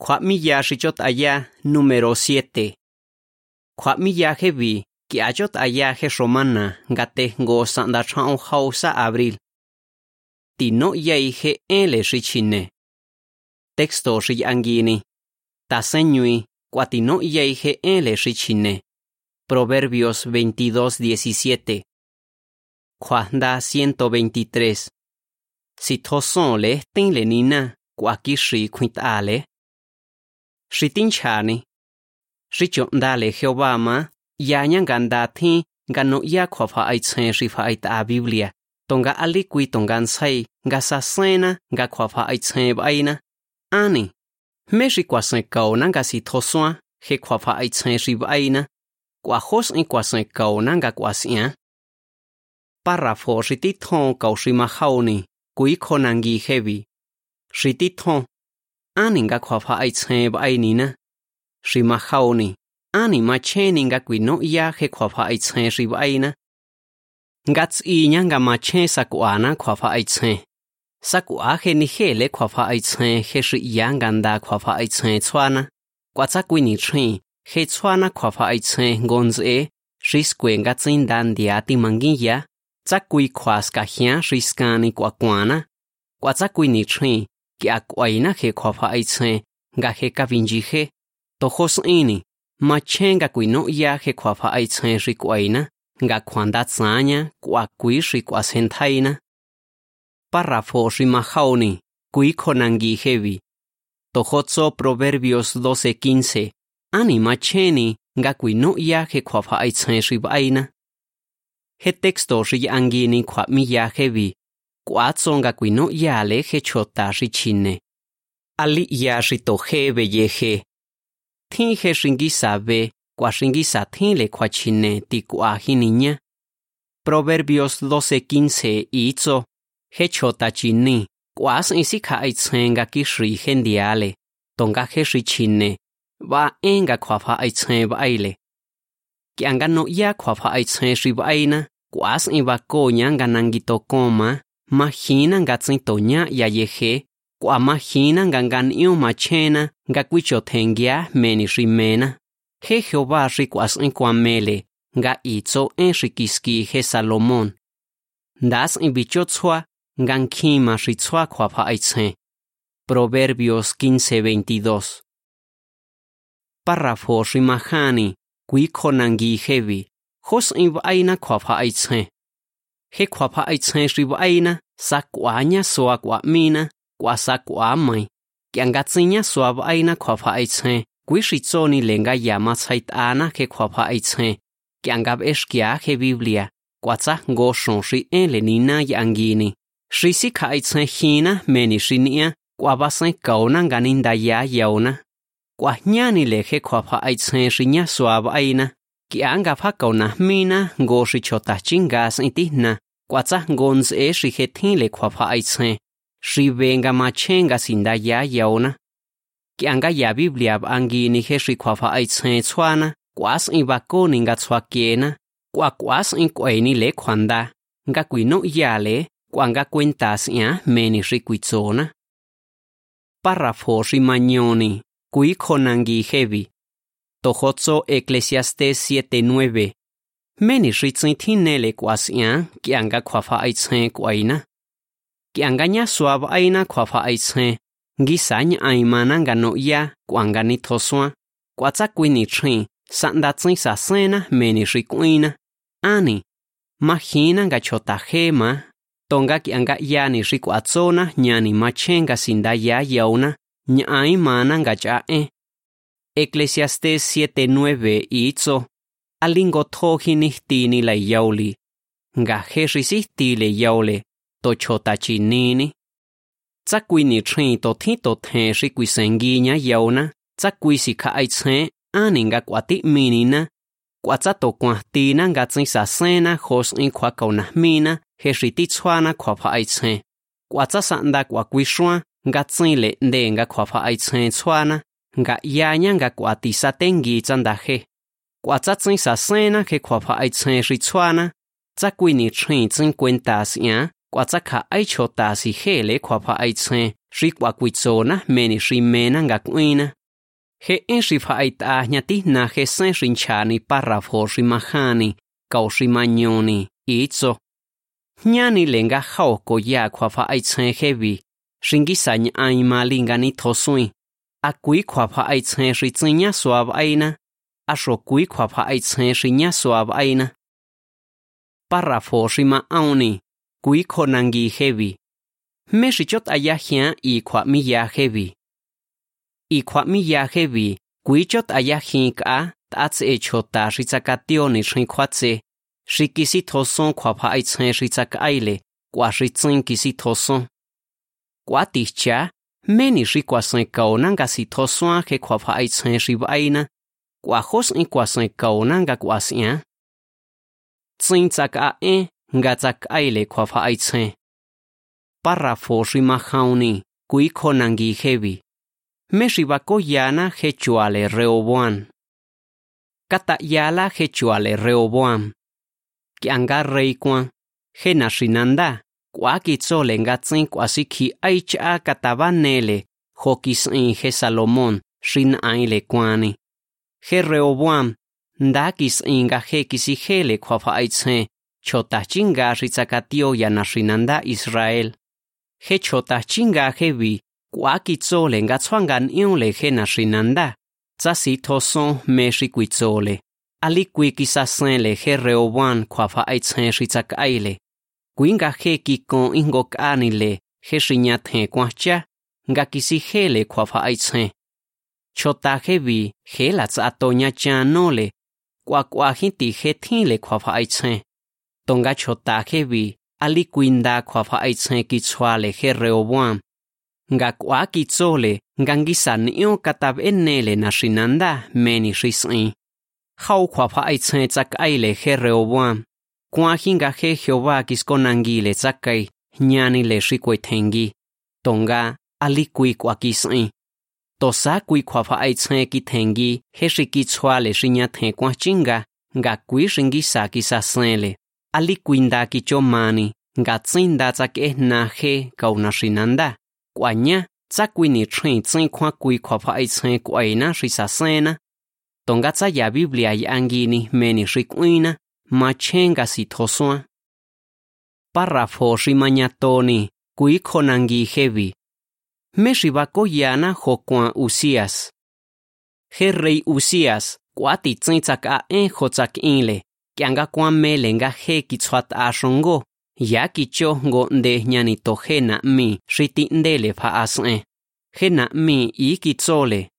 Kwamilla shichot allá número 7. Kwamilla heavy que ayot he romana gate go sanda chao hausa abril. Tino yai he ele shichine. Texto shi angini. Taseñui cuatino yai he ele shichine. Proverbios 22:17. Juanda 123. Si toson le sĩ tin trả ni sĩ chọn đa lệ hiệu ba mà ya nhang gan đa thi gan nộ ya khó phá ai chen sĩ phá ai ta biblia. Tông ga ali quy tông gan say ga sa sena ga khóa phá ai chen ba ai na. Ani mê sĩ quả sen cầu năng ga sĩ thô xoa khi khóa phá ai chen sĩ ba ai na. Quả hốt in quả sen cầu năng ga quả sĩ Párrafo sĩ tí thôn cầu sĩ ma hau ni quý khô năng ghi heavy. Sĩ tí thôn ani nga khwa pha ai che ba ai ni na. Ri ma khau ni. Ani ma che ni nga kwi no ya he khwa pha ai che ri ba ai na. Nga ts i nya nga ma che sa ku ana khwa pha ai che sa ku a he ni he le khwa pha ai che he ri ya nga nda khwa pha ai che chwana kwa tsa kwi ni chi he chwana khwa pha ai che ngon e ri skwe nga tsin dan dia ti mangi ya. Tsa kwi khwas ka hian ri skani kwa kwana kwa tsa kwi ni chi ki akuaina je kjuafa aitsen nga je kavinyije tojos'ini machen nga kuino'ya je kjuafa aitsen xi kuaina nga kjuandatsaña kuakui xi kuasentjaina párrafo xi majaoni kui kjonangui jevi tojotso proverbios 12:15 ani macheni nga kuino'ya je kjuafa aitsen xi b'aina je texto xi ya'angini kjua'míya jevi ya hevi kwa tsonga kwi no ya le he chota ri chine. Ali ya ri to he be ye he thin he ringi sabe kwa ringi sa thin le ti kwa hi niña proverbios 12:15 itzo he chota chini kwa sin si kha ai tsenga ki ri hendiale tonga he ri chine ba enga kwa fa ai tsen ba ai le kyanga no ya kwa fa ai tsen ri ba ai na mahina nga tsin toña ya yeje kwa mahina nga ngan io machena nga kwicho thengia meni rimena. He Jehová ri kwas en kwa mele nga itzo en rikiski he Salomón. Das en bicho tswa nga pa aitse Proverbios 15:22 Párrafo rimahani kwi khonangi hevi hos en aina kwa pa aitse he khuapa aichjen xibo'áina sa k'uañá suá k'ua'mína k'ua sa k'uamai k'iangatsiñá suáb'áina kjuapja aichjen kui xitsoni lenkaya matsjait'aana je kjuapja aichjen k'iankab'exkia je biblia. K'ua tsajngo xon xi én e lenina ya'ngini xi sikja'aichjen jina meni xini'á k'ua basenkaona nga nindaya yaona k'uajñánile je kjuapja aichjen xi ñá suáb'áina Kianga phako nahmina ngo xi chota chingas itihna kwatsa ngonze xi jethin le khwafa aitse. Xi venga machenga sindaya yaona. Kianga ya biblia bangini he xi khwafa aitse tshwana kwas in bakoni nga tshwakena kwa kwas in kweni le khwanda. Nga kuino yale kwanga cuentas ya meni xi kuitsona párrafo xi mañoni kui khonangi hevi Tohotso Ecclesiastes 7:9. Meni ritsin tinele kwasia ki anga kwafa aitse kwaina. Ki anga nya suab aina kwafa aitse. Gisany aimana nga no ya kwanga ni thoswa. Kwatsa kwini tri sanda tsin sa sena meni rikuina. Ani mahina nga chota. Tonga ki anga ya ni rikuatsona nyani machenga sinda ya yauna. Nya aimana nga cha. Eclesiastes 7:9 itzo alingo thohi nihtini la yauli nga hesisisti le yaule to chota chinini tsakui ni thin to thi to the ri kui senginya yauna tsakui si kha ai chen ani nga kwati minina kwatsa to kwati na nga tsin sa sena hos in khwa kauna mina he ri ti chwana khwa pha ai chen kwatsa sa nda kwa kui shwa nga tsin le nde nga khwa nga iáña nga kuatisa tengii tsandaje kuatsatsín saséna je kjuapja'ai tsjen xi tsjuana tsakuini chrin tsín kuentas'ia kuatsakja'ai chjotasi jele kjuapja'ai tsjen xi kuakuitsona jmeni xi mena nga k'uina. Je'en xi pja'ait'ajña tijna je sen xi nchani párrafo xi majani kao xi mañoni itso jñáni le nga jaoko ya kjuapja'ai tsjen jevi xi nguisa ñ'añma li nga nitjo suin a kui khwapha ai chhe shri chinya swab aina a sho kui khwapha ai chhe shinya swab aina párrafo shima auni kui khonangi hevi. Me shichot aya hia i khwa mi ya hevi. I khwa mi ya hevi kui chot aya hink a tats e chota shi tsakationi shi khwatse shi kisi thoson khwapha ai chhe shi tsakaile kwa shi chin kisi thoson kwa ticha meni rikwasen kaonanga si thosoan ge kgwapha aitsen ribaina kwajos'en kwasen kaonanga kwas'ia tsintsak'a'en ngatsak'aile e kgwapha aitsen párrafo rimajaoni kuikhonanguijevi me ribakoyana ge chuale reoboam kata'yala ge chuale reoboam ki'anga reikuan ge naxinanda kuakitsole ngatsin kuasikhi aicha katabanele jokisin je Salomón rin aile kuani. Je Reoboam ndakis inga je kisijele kuafa aitse chotachinga ritzakatio yana rinanda Israel. Je chotachinga jebi kuakitsole ngatswangan iule jena rinanda. Tzasi toson me rikuitsole. Ali kuikisasenle je Reoboam kuafa aitse ritzakaile. kuinga he kikon ingo kani le he shiña the kwacha nga kisi he le khwa pha ai chen chota he bi he la tsa to nya cha no le kwa kwa hi ti he thi le khwa pha ai chen tonga chota he bi ali kuinda khwa pha ai chen ki chwa le he reobuam nga kwa ki tso le ngangi san io katab enne le nashinanda meni shisin khau khwa pha ai chen chak ai le he reobuam kuahinga he Jehová kiskonangi le zakai ñani le rikwe tengi tonga alikui kwakisai tosa kui kwafa ai tsae ki tengi he shiki chwa le shinya the kwa chinga nga kui shingi sa ki sa sele alikui nda ki chomani nga tsinda tsak e na he kauna shinanda kwanya tsakui ni tsain tsain kwa kui kwafa ai tsae kwaina shisa sena tonga tsa ya biblia yangi ni meni shikuina kwina ma chenga si thoswa parrafo shi mañatoni kui khonangi hevi me shi bako yana ho kwa usias. He rei usias kwati tsin tsak a en ho tsak inle kyanga kwa mele nga he ki chwat a shongo ya ki cho ngo nde nyani to he na mi shiti ndele pha asne he na mi i ki chole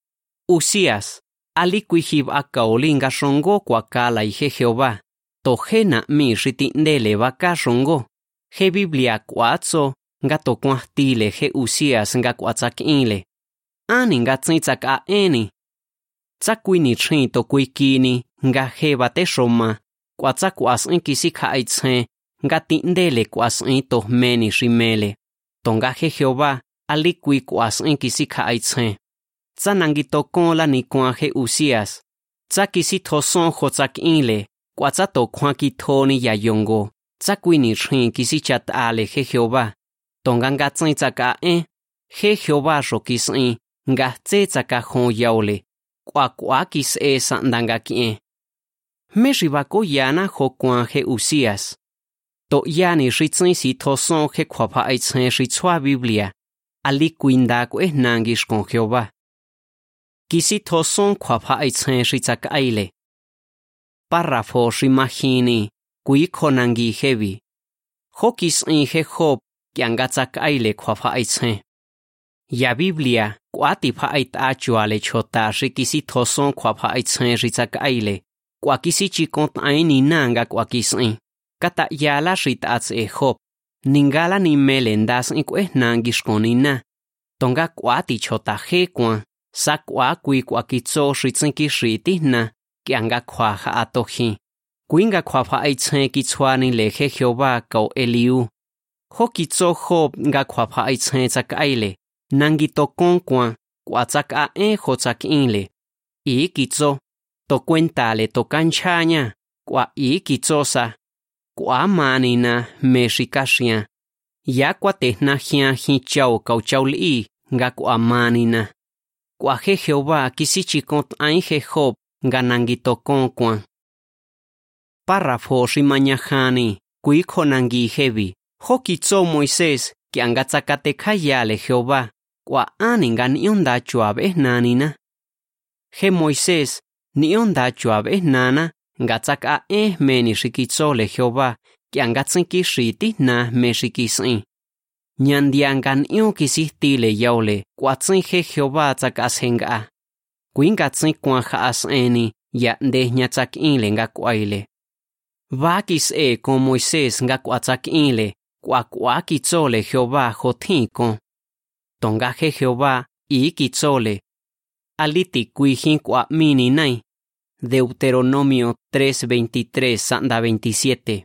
usias ali kui hib a kaoli nga shongo kwa kala i tojena mixitindele vakaxongo je biblia kuatso nga tokuajtile je usías nga kuatsak'inle ani nga ts'in tsakuinitxin tokuikini nga je batexoma kuatsakuas'in kisikja'aitsjen nga ti'ndele kuas'in tojmeni xi mele tonga je jehová alikui kuas'in kisikja'aitsjen tsananguitokonla nikuan je usías tsakisitjoson jotsak'inle cuatza to cuan kitoni ya yongo, tzakuini rin kisichat ale je Jehová, tongan gatzin tzaka en, je Jehová rokis en, gazte tzaka jon yaole, kuakuakis e sandanga kien. Me ribako yana jo cuan je Usías. To yani ritzin si toson je kuapa aitzen ritzua Biblia, ali kuindako es nangis con Jehová. Kisi toson kuapa aitzen ritzak aile. Párrafos imagini, kuikonangi hevi. Jokis inje Job, kiangatzak aile kuafaitse. Ya Biblia, kuati fa'ait achua lechota rikisitoson kuafaitse ritzak aile. Kuakisi chikont aini nanga kuakisi. Kata yala ritatz e Job. Ningala ni melendas ikues nangishkonina. Tonga kuati chota jekuan. Sa kuakui kuakitso ritsinki ritihna. Ki riti na kianga kwa ha atohi kuinga kwa pha ai chen ki chwani le he jehova ko eliu ho cho hop nga kwa pha ai chen chak aile. Nangi to kon kwa kwa chak a e ho chak inle. I ki cho to cuentale to canchaña, kwa i ki cho sa. Kwa manina mexikashia, ya kwa te na hia hi chau kau chau li nga kwa manina. Kwa he Jehová kisi chikot ai he Job ganangito ngananguitoko'kuan párrafo ximañajani kuikjonanguijevi jokitso moisés kiangatsakatekjayale jehová k'ua'áni nga ni'yonda chuave'ejnanina He moisés ni'yonda chuave'ejnana nga tsak'a'én jmeni xikitsole jehová kiangatsinkixi'i tijna jme xikis'in ñandia nga ni'yon kisijtile yaole k'uatsin je jehová tsak'asjenk'a henga. Kuinga tsin kwa haas eni ya nde nyatsak inle nga kwaile. Vakis e con Moisés nga kwatsak inle kwa kwa kitsole Jehová jotin kon. Tonga he Jehová i kitsole. Aliti kuijin kwa mini nai. Deuteronomio 3:23 sanda 27.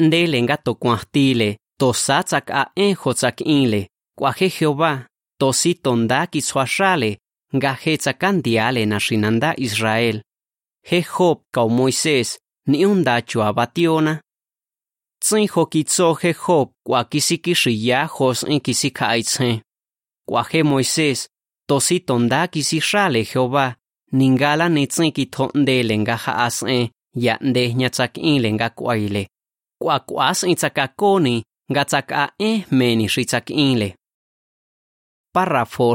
Ndele nga to kwastile to satsak a en hotsak inle, kwa he Jehová, to si tonda kiswashale, nga he tsakandiale na shinanda Israel. He Job Moisés, ni unda chua bationa. Tsin ho kitso he Job kwa kisikishi ya hos en kisika aitse. Kwa he Moisés, to si tonda kisishale Jehová, ningala ni tsin kitondele nga haas en, ya nde nyatsak inle nga kwaile. Kwa kwas en tsakakoni, nga meni shi tsak inle. Párrafo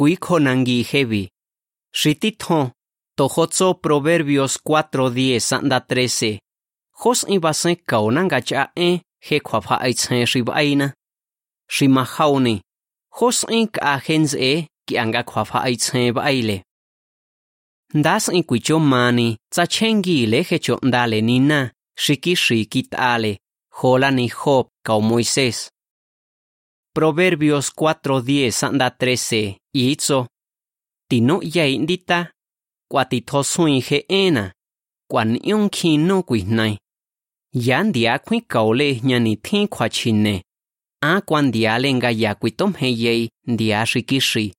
kui konangi hevi. Shitithon, tohotso Proverbios 4.10 sanda 13. Jos ibasen kauna nga cha eh he kwapha aitsen shibaina. Shimahauni, jos in ka hens e ki anga kwapha aitsen baile. Das in kuicho mani, tsa chengi le hecho ndale nina, shiki shiki tale, Jola ni kao Moisés. Proverbios 4.10 sanda 13 Itzo. Tino ya indita. Kwa tito suin he ena. Kwa nion kino kuihnai. Yan dia kui kaule nyani tin kwa chine. A kwan dia lenga ya kuitom he yei dia shikishi.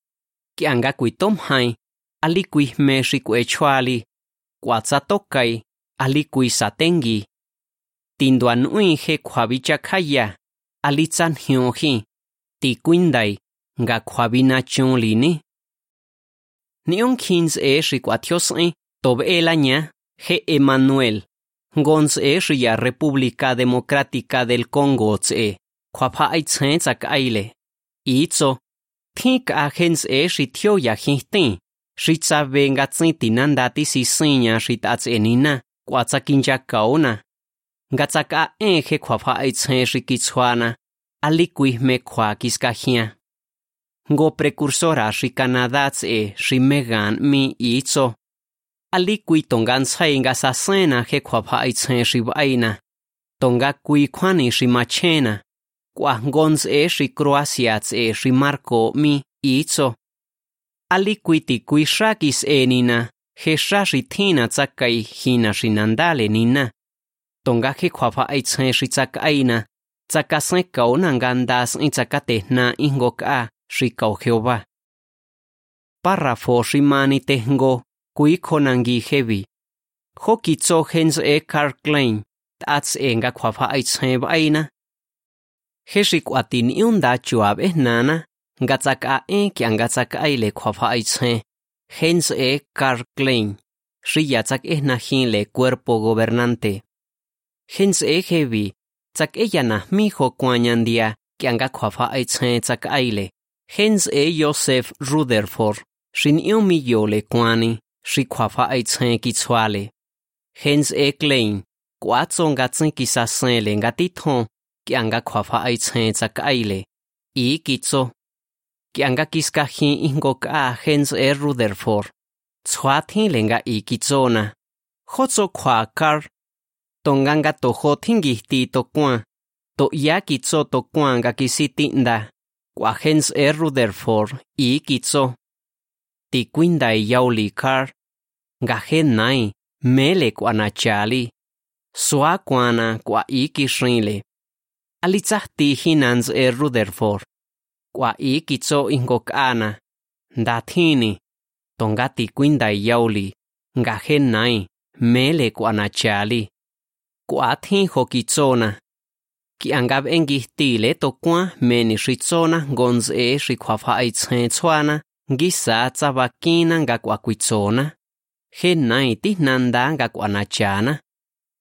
Ki anga kuitom hai. Ali tsatokai. Ali tinduan ui he kwabicha kaya, alitsan hionji, ti kuindai, nga kwabina chunlini. Nion kins e shikwatios e, tob elaña, he Emanuel, gons e ya República Democrática del Congo tse, kwapa aitsen tsak aile. Itzo, tink agens e shitio ya hintin, shitsa venga tsintinandati si sinya shitats enina, kwatsakinja kaona. nga tsaka en alikui me kwa kiska hia. Ngo prekursora kanadats e si megan mi iitso. Alikui tongan tsai nga sasena he kwa pa aitsen vaina. Tonga kui kwani si machena. Kwa ngons e si kroasiats e si marko mi iitso. Alikui ti kui shakis enina he shashi tina tsakai hina si nandale nina. Tonga he kwa pa aitsen tsakaina. Tzakasén kaunangandas intzakatejna ingo k'a xikao Jehová. Párrafo ximani tejngo kuikonangi hevi. Jo kitso hens e Carl Klein tats e nà na, aitzen baina. Hexikuatin iunda chuab ehnana ngatsaka e kian gatsak aile kwafa aitzen. Hens e Carl Klein. Shiyatsak ehna le cuerpo gobernante. Hens e hevi tzak'eya najmí jokuañan dia kiankakjuafa echjen tsak'aile jen s'e Joseph Rutherford xin'ion miyole kuani xikjuafa echjen kitsjuale jen s'e Klein k'uatsongatsin kisasenle nga titjon kiankakjuafa echjen tsak'aile y kitso. Kiankakiskajin ijnko k'a jen s'e Rutherford. Tsjuatjinle nga y kitsona. Jotso kjua Carl tonganga toho thingi ti to kwa to ya kitso to kwa nga kisiti nda kwa hens e Rutherford i kitso ti kwinda yauli kar nga hen nai mele kwa na chali swa kwana kwa i kishinle alitzahti hinans e Rutherford kwa i kitso ingo kana ndathini tonga ti kwinda yauli nga hen nai mele kwa na chali kwa thi ho ki tsona ki angab engi tile to kwa meni shitsona gonze shi khwafa ai chen chwana ngisa tsaba kina nga kwa kwitsona he nai ti nanda nga kwa na chana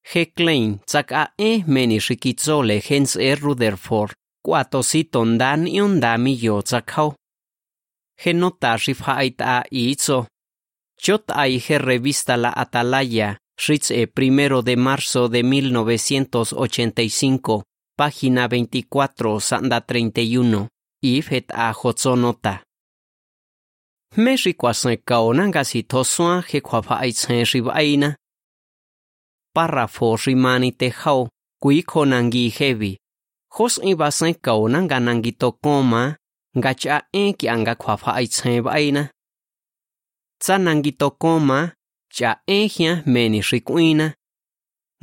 he klein tsaka e meni shikitso le hens er Rutherford kwa to si tondan yonda mi yo tsakau he nota shi fa ai ta itso chot ai he revista la Atalaya Ritz e primero de marzo de 1985 página 24, sanda 31, ifet a hotzonota. Meshi kwasen kaonanga si tosuan he kwapa aitzen ribaina. Párrafo rimani te hau, kui konangi hevi. Hos ibasen kaonanga nangi tokoma, ngacha enki anga kwapa aitzen baina. Tsa nangi cha ehia meni rikuina.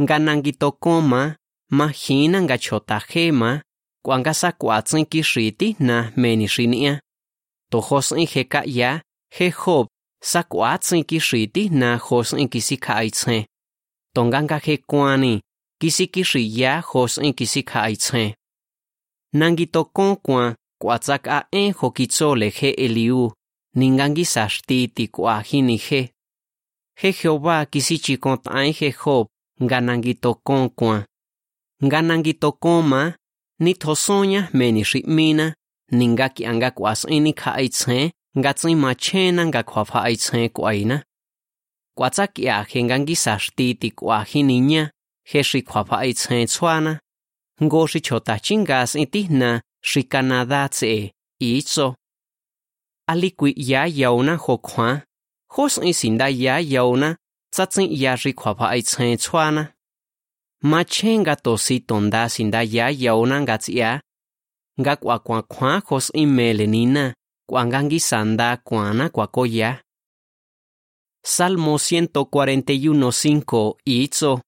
Ngananki tokoma mahina nga chota hema kuanga sa kuatsin kishiti na meni shinia tohos in heka ya hehob sa na hos in kisikaitse tonganga he kuani kisiki shiya hos in kisikaitse nangi tokon kwa en hokitsole he eliu. Ningangi sashtiti kuahini He Jehová kisichi kont'ain je Job nga nanguitokon kuan. Nga nanguitokon ma nitjosoña meni xi'mina ni nga ki'anga kuas'ini kja'aitsjen nga ts'in machjena nga kjuafja'aitsjen k'uaina. Kuatsa k'ia je nga nguisa xtiti k'ua shi je xi kjuafja'aitsjen tsjuana jngo xi chjotajchi nga s'in tijna xi Canadá tse'e itso. Ali kui'ya yauna jo kjuan hininya he shi khwa pha aitse chwana ngo shi chota chingas iti na shi canada tse icho ali kui ya ho khwa hos isinda ya yauna tsatsin ya shi khwa pha aitse chwana machenga tosi tonda sinda ya yauna ngatsia nga kwa kwa kwa kwa koya Salmo 141:5 itso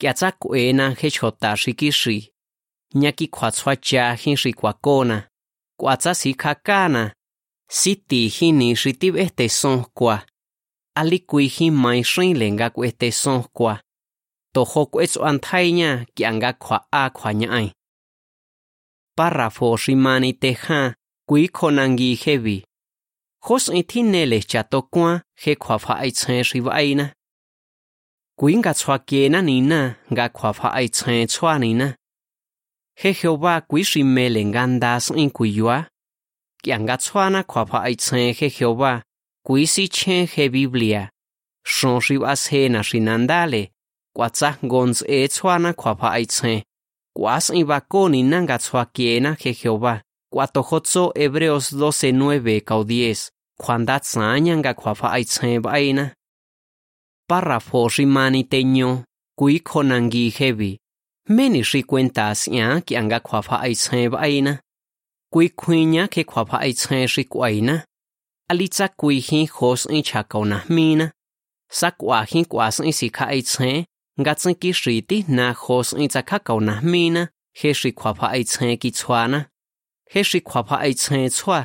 kiatsa kuena hechota shikishi nyaki kwatswa cha hinshi kwa kona kwatsa sikakana siti hini shitibete son kwa ali kuihi mai shin le nga ku este son kwa to ho ku eso anthainya ki anga khwa a khwa nya ai párrafo shimani te ja kui khonangi hevi. Khos i thin ne le cha to kwa he khwa pha ai chen shi ai na kui nga chwa ke na ni na nga khwa pha ai chen chwa ni na. He jehova kui shimele ngandas in kuyua ki anga chwa na khwa pha ai chen he jehova kui si chen he Biblia. Shon shivas he na shinandale. kwatsa ngons e kwas ibakoni nanga tswa kiena que Jehová. Cuato hotso Hebreos 12:9 cau 10 kwanda tsanya nga kwapa aitse baina párrafo rimani teño kui konangi hevi meni shi cuentas ya ki anga kwapa aitse baina kui kwinya ke kwapa aitse alitzakuijin jos'in chjakawnajmína, sa k'uajin k'uas'in sikja'e tsjeen ngatsin kixritij na jos'in tsakjakawnajmína je xi kjuapja'e tsjeen kitsjuana, je xi kjuapja'e tsjeen tsjua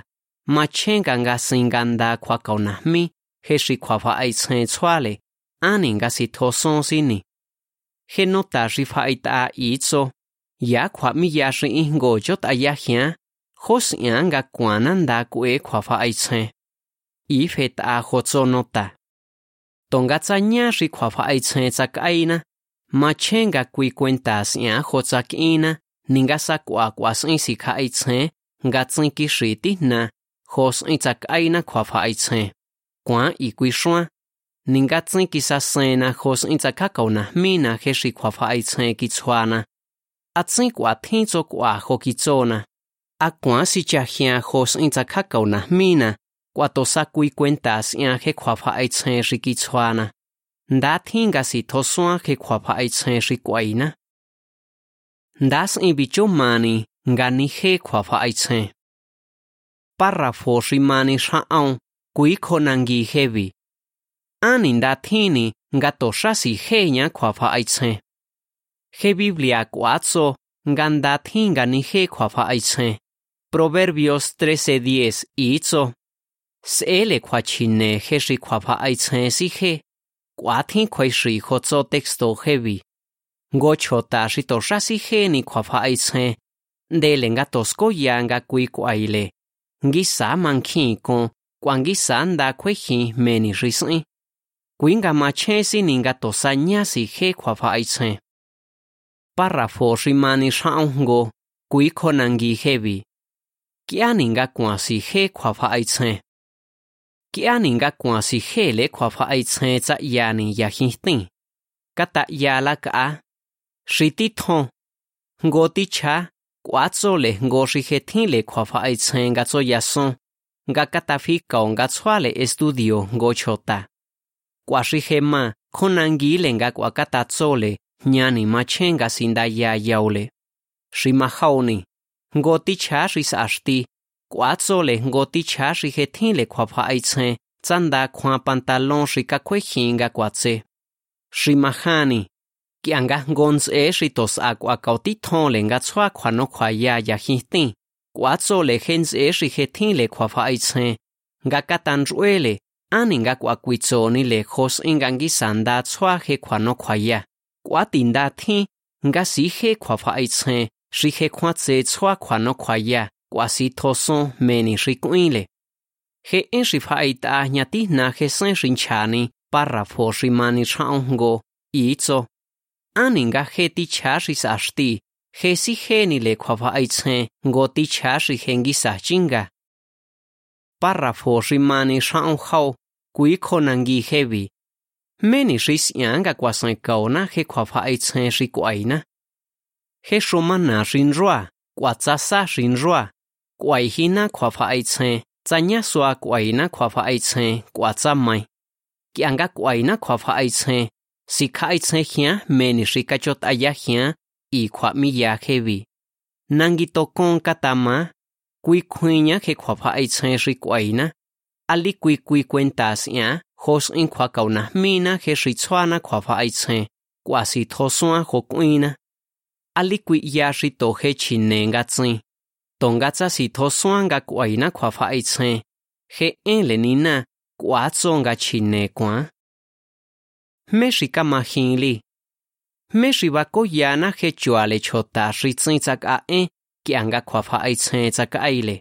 machenka ngasin nganda kjuakawnajmí je xi kjuapja'e tsjeen tsjuale áni ngasi tjosósini. Je nota xi pja'e t'a itso ya kjua'míya xi ijnko yot'aya jian jos'ian nga kuana nda k'ue kjuapja'e tsjeen. i fet a hotso nota. Tonga tsa nya ri kwa fa ai tsa tsa kaina, ma chenga kui kwenta sia hotsa ina, ninga sa kwa kwa sin si ka ai tsa, nga ki shi ti na, hos sin tsa kaina kwa fa ai tsa. Kwa i kui shwa, ninga tsin ki sa sena ho sin tsa kauna mina he shi kwa fa ai tsa ki tsuana. A kwa tinzo kwa ho tsona, a kwa si cha hian ho sin tsa kauna mina, cuato sakui cuentas ya he khwafa ai tshe ri ki chwana nda thinga si thoswa he khwafa ai tshe ri kwaina ndas i bicho mani ngani he khwafa ai tshe párrafo ri mani sha'on kui khonangi hevi. Ani nda thini nga tosha si khwafa ai tshe he biblia kwatso nganda thinga ni he khwafa ai tshe Proverbios 13:10 itso sẽ le khoa chín nè sĩ khoa phá ai chén sĩ khi quá thiên khoai sĩ khó cho texto khi vì ngô cho ta sĩ tổ ra sĩ khi phá ai chén để lên gà tos cô ya gà quý quay lệ nghĩ mang khi con quan nghĩ xã đã khuấy khi mê ni sĩ sĩ quý gà mà chén sĩ ni gà tos sa nhá sĩ khi khoa phá ai chén Párrafo sĩ mani sao ngô quý khó năng ghi khi vì kia ni quan sĩ khi khoa phá ai chén Kia ni nga kwa si he le kwa pha ai chen za ya ni ya hi tin. ka ta ya la ka. Shi ti thon. Ngo ti cha. Kwa tso le ngo shi he tin le kwa pha ai chen ga tso ya son. Nga ka ta fi kao nga tswa le estudio ngo chota. Kwa shi he ma. Konangi le nga kwa ka ta tso le. Nyani ma chen ga sin da ya yaule. Shi ma haoni. Ngo ti cha shi sa ashti kuazo le ngoti cha ri he thin le khwa pha ai che chanda khwa pantalon ri ka khwe hinga kwatse ri mahani ki anga ngons e ri tos a kwa ka ti thon le nga chwa khwa no khwa ya ya hi ti kuazo le hens e ri he thin le khwa pha ai che nga ka tan ruele ani nga kwa kuitzoni le khos ingangi sanda chwa he khwa no khwa ya. Kwa tinda thin, nga si he khwa pha ai che ri he khwa che chwa khwa no khwa ya kuasi thoson meni rikuinle. Je'en xifa'it'a ñatijna jesen xinchani párrafo ximani xa'ongo itso. Ani nga je tichá xis'axti, je si jenile kuafa'itsjen ngo tichá xijengisa Párrafo ximani xa'on jau kui konangi jevi. Meni xis'yanga kuasenkauna je kuafa'itsjen xikuaina. Je xomana xinroa, kuatsasa xinroa. kwaihina khwapha aichen tsanyaswa kwaina khwapha aichen kwatsamai kianga kwaina khwapha aichen sikha aichen hia meni rikachot aya hia i khwami ya hebi nangi tokon katama kui khuinya he khwapha aichen ri kwaina ali kui kui cuentas ya hos in khwakauna mina he ri chwana khwapha aichen kwasi thoswa hokuina ali kui ya ri to he chinenga tsin tongatsa si thosoanga k'uayina kjuafa'a itsjen je'en lenina k'uatsonga chine kuan. Jmé xi kamajinli jmé xi bakoyana jechuale chjota'a xi ts'in tsak'a'en ki'anga kjuafa'a itsjen tsak'aile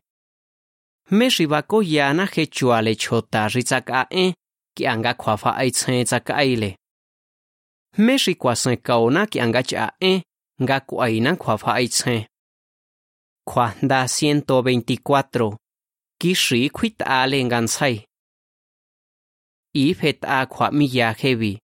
jmé xi bakoyana jechuale chjota'a xi tsak'a'en ki'anga kjuafa'a itsjen tsak'aile jmé xi kuasenkaona ki'anga ch'a'en nga k'uayina kjuafa'a itsjen fa ai chen. Kwa da 124. Ki shi kwit a le ngan sai. Y a kwa mi ya hebi.